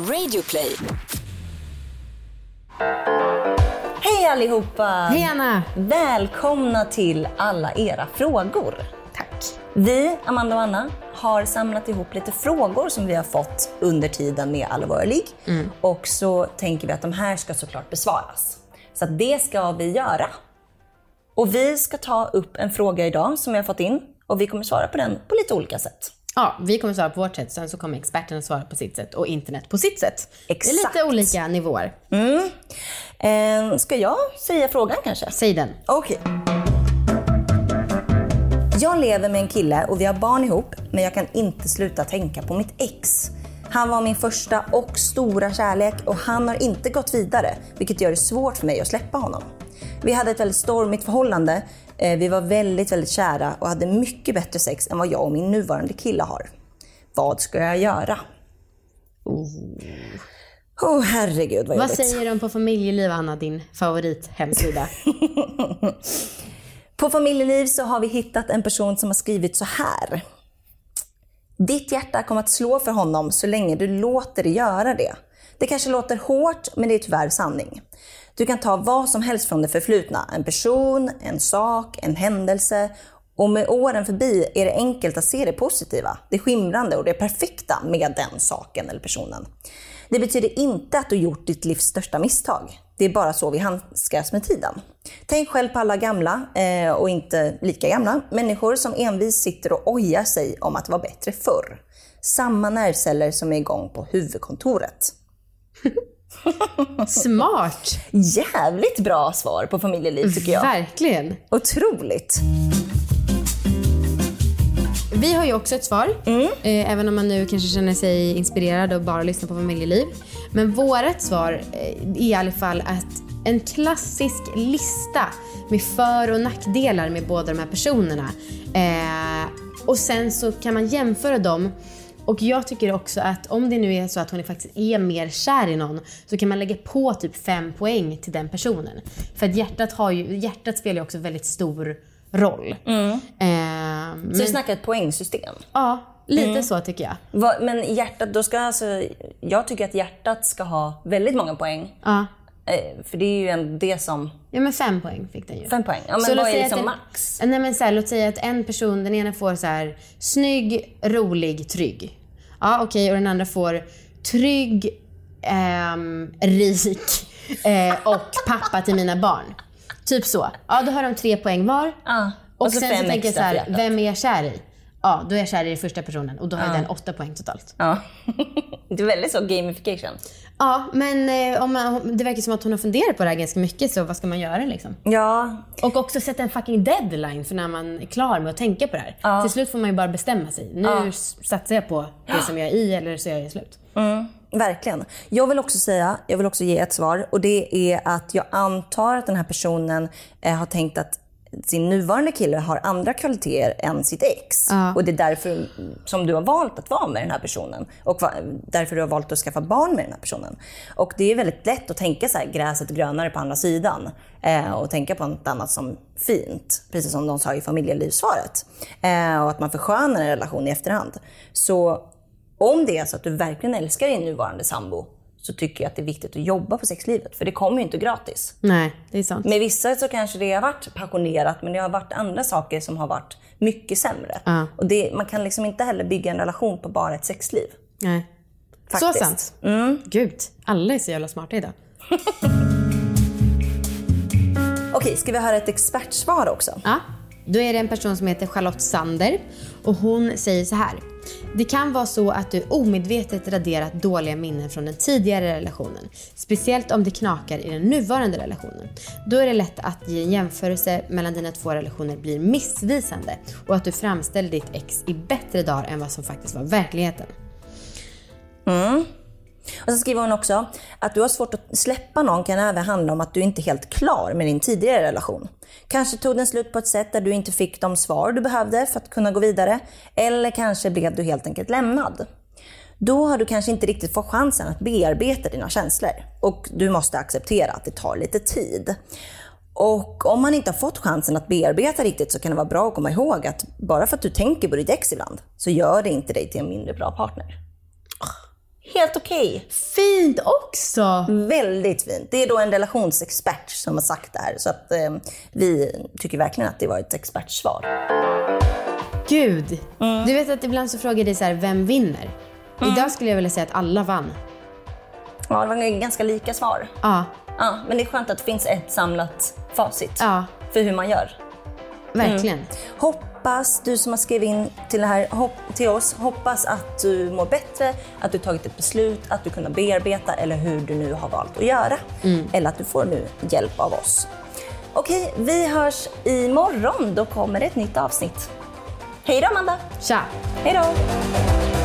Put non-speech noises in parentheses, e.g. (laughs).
Radioplay. Hej allihopa! Hej Anna! Välkomna till alla era frågor. Tack. Vi, Amanda och Anna, har samlat ihop lite frågor som vi har fått under tiden med Allvarlig. Mm. Och så tänker vi att de här ska såklart besvaras. Så att det ska vi göra. Och vi ska ta upp en fråga idag som vi har fått in och vi kommer svara på den på lite olika sätt. Ja, vi kommer svara på vårt sätt, sen så kommer experterna svara på sitt sätt och internet på sitt sätt. Exakt. Det är lite olika nivåer. Mm. Eh, ska jag säga frågan kanske? Säg den. Okej. Okay. Jag lever med en kille och vi har barn ihop, men jag kan inte sluta tänka på mitt ex. Han var min första och stora kärlek och han har inte gått vidare, vilket gör det svårt för mig att släppa honom. Vi hade ett väldigt stormigt förhållande. Eh, vi var väldigt, väldigt kära och hade mycket bättre sex än vad jag och min nuvarande kille har. Vad ska jag göra? Oh. Oh, herregud vad Vad säger de på Familjeliv, Anna, din favorithemsida? (laughs) på Familjeliv så har vi hittat en person som har skrivit så här. Ditt hjärta kommer att slå för honom så länge du låter det göra det. Det kanske låter hårt, men det är tyvärr sanning. Du kan ta vad som helst från det förflutna. En person, en sak, en händelse. Och med åren förbi är det enkelt att se det positiva, det skimrande och det perfekta med den saken eller personen. Det betyder inte att du gjort ditt livs största misstag. Det är bara så vi handskas med tiden. Tänk själv på alla gamla, eh, och inte lika gamla, människor som envis sitter och ojar sig om att det var bättre förr. Samma nervceller som är igång på huvudkontoret. (laughs) Smart! Jävligt bra svar på familjeliv tycker jag. Verkligen. Otroligt. Vi har ju också ett svar, mm. eh, även om man nu kanske känner sig inspirerad och bara lyssnar på familjeliv. Men vårt svar eh, är i alla fall att en klassisk lista med för och nackdelar med båda de här personerna. Eh, och sen så kan man jämföra dem och jag tycker också att om det nu är så att hon faktiskt är mer kär i någon så kan man lägga på typ fem poäng till den personen. För att hjärtat, har ju, hjärtat spelar ju också väldigt stor roll. Mm. Eh, men... Så vi snackar ett poängsystem? Ja, lite mm. så tycker jag. Va, men hjärtat, då ska alltså, jag tycker att hjärtat ska ha väldigt många poäng. Ja. Eh, för det är ju en, det som... Ja men fem poäng fick den ju. Fem poäng. Ja men så vad är liksom en, max? Nej men så här, låt säga att en person, den ena får så här snygg, rolig, trygg. Ja okej, okay, och den andra får trygg, ähm, rik äh, och pappa till mina barn. Typ så. Ja då har de tre poäng var. Ja. Och, och sen så tänker jag så här, vem är jag kär i? Ja, då är jag kär i första personen och då har ja. den åtta poäng totalt. Ja. (laughs) det är väldigt så gamification. Ja, men eh, om man, det verkar som att hon har funderat på det här ganska mycket, så vad ska man göra liksom? Ja. Och också sätta en fucking deadline för när man är klar med att tänka på det här. Ja. Till slut får man ju bara bestämma sig. Nu ja. satsar jag på det som jag är i eller så är jag slut. Mm. Verkligen. Jag vill också säga, jag vill också ge ett svar och det är att jag antar att den här personen eh, har tänkt att sin nuvarande kille har andra kvaliteter än sitt ex. Ja. Och det är därför som du har valt att vara med den här personen. Och därför du har valt att skaffa barn med den här personen. Och det är väldigt lätt att tänka så här, gräset är grönare på andra sidan. Eh, och tänka på något annat som fint. Precis som de sa i familjelivssvaret. Eh, och att man förskönar en relation i efterhand. Så om det är så att du verkligen älskar din nuvarande sambo så tycker jag att det är viktigt att jobba på sexlivet. För det kommer ju inte gratis. Nej, det är sant. Med vissa så kanske det har varit passionerat, men det har varit andra saker som har varit mycket sämre. Uh. Och det, man kan liksom inte heller bygga en relation på bara ett sexliv. Nej. Faktiskt. Så sant. Mm. Gud, alla är så jävla smarta idag. (laughs) Okej, ska vi höra ett expertsvar också? Ja. Då är det en person som heter Charlotte Sander och hon säger så här. Det kan vara så att du omedvetet raderat dåliga minnen från den tidigare relationen. Speciellt om det knakar i den nuvarande relationen. Då är det lätt att i en jämförelse mellan dina två relationer blir missvisande och att du framställer ditt ex i bättre dagar än vad som faktiskt var verkligheten. Mm. Och så skriver hon också att du har svårt att släppa någon kan även handla om att du inte är helt klar med din tidigare relation. Kanske tog den slut på ett sätt där du inte fick de svar du behövde för att kunna gå vidare. Eller kanske blev du helt enkelt lämnad. Då har du kanske inte riktigt fått chansen att bearbeta dina känslor. Och du måste acceptera att det tar lite tid. Och om man inte har fått chansen att bearbeta riktigt så kan det vara bra att komma ihåg att bara för att du tänker på ditt ex ibland så gör det inte dig till en mindre bra partner helt okej. Fint också! Väldigt fint. Det är då en relationsexpert som har sagt det här. Så att eh, vi tycker verkligen att det var ett expertsvar. Gud! Mm. Du vet att ibland så frågar jag dig så här, vem vinner? Idag skulle jag vilja säga att alla vann. Ja, det var ganska lika svar. Ja, Ja, men det är skönt att det finns ett samlat facit ja, för hur man gör. verkligen. Hoppas, du som har skrivit in till, här, hopp, till oss, hoppas att du mår bättre, att du tagit ett beslut, att du kunnat bearbeta eller hur du nu har valt att göra. Eller att du får nu hjälp av oss. Okej, vi hörs imorgon. Då kommer ett nytt avsnitt. Hej då Amanda! Tja! Hej då!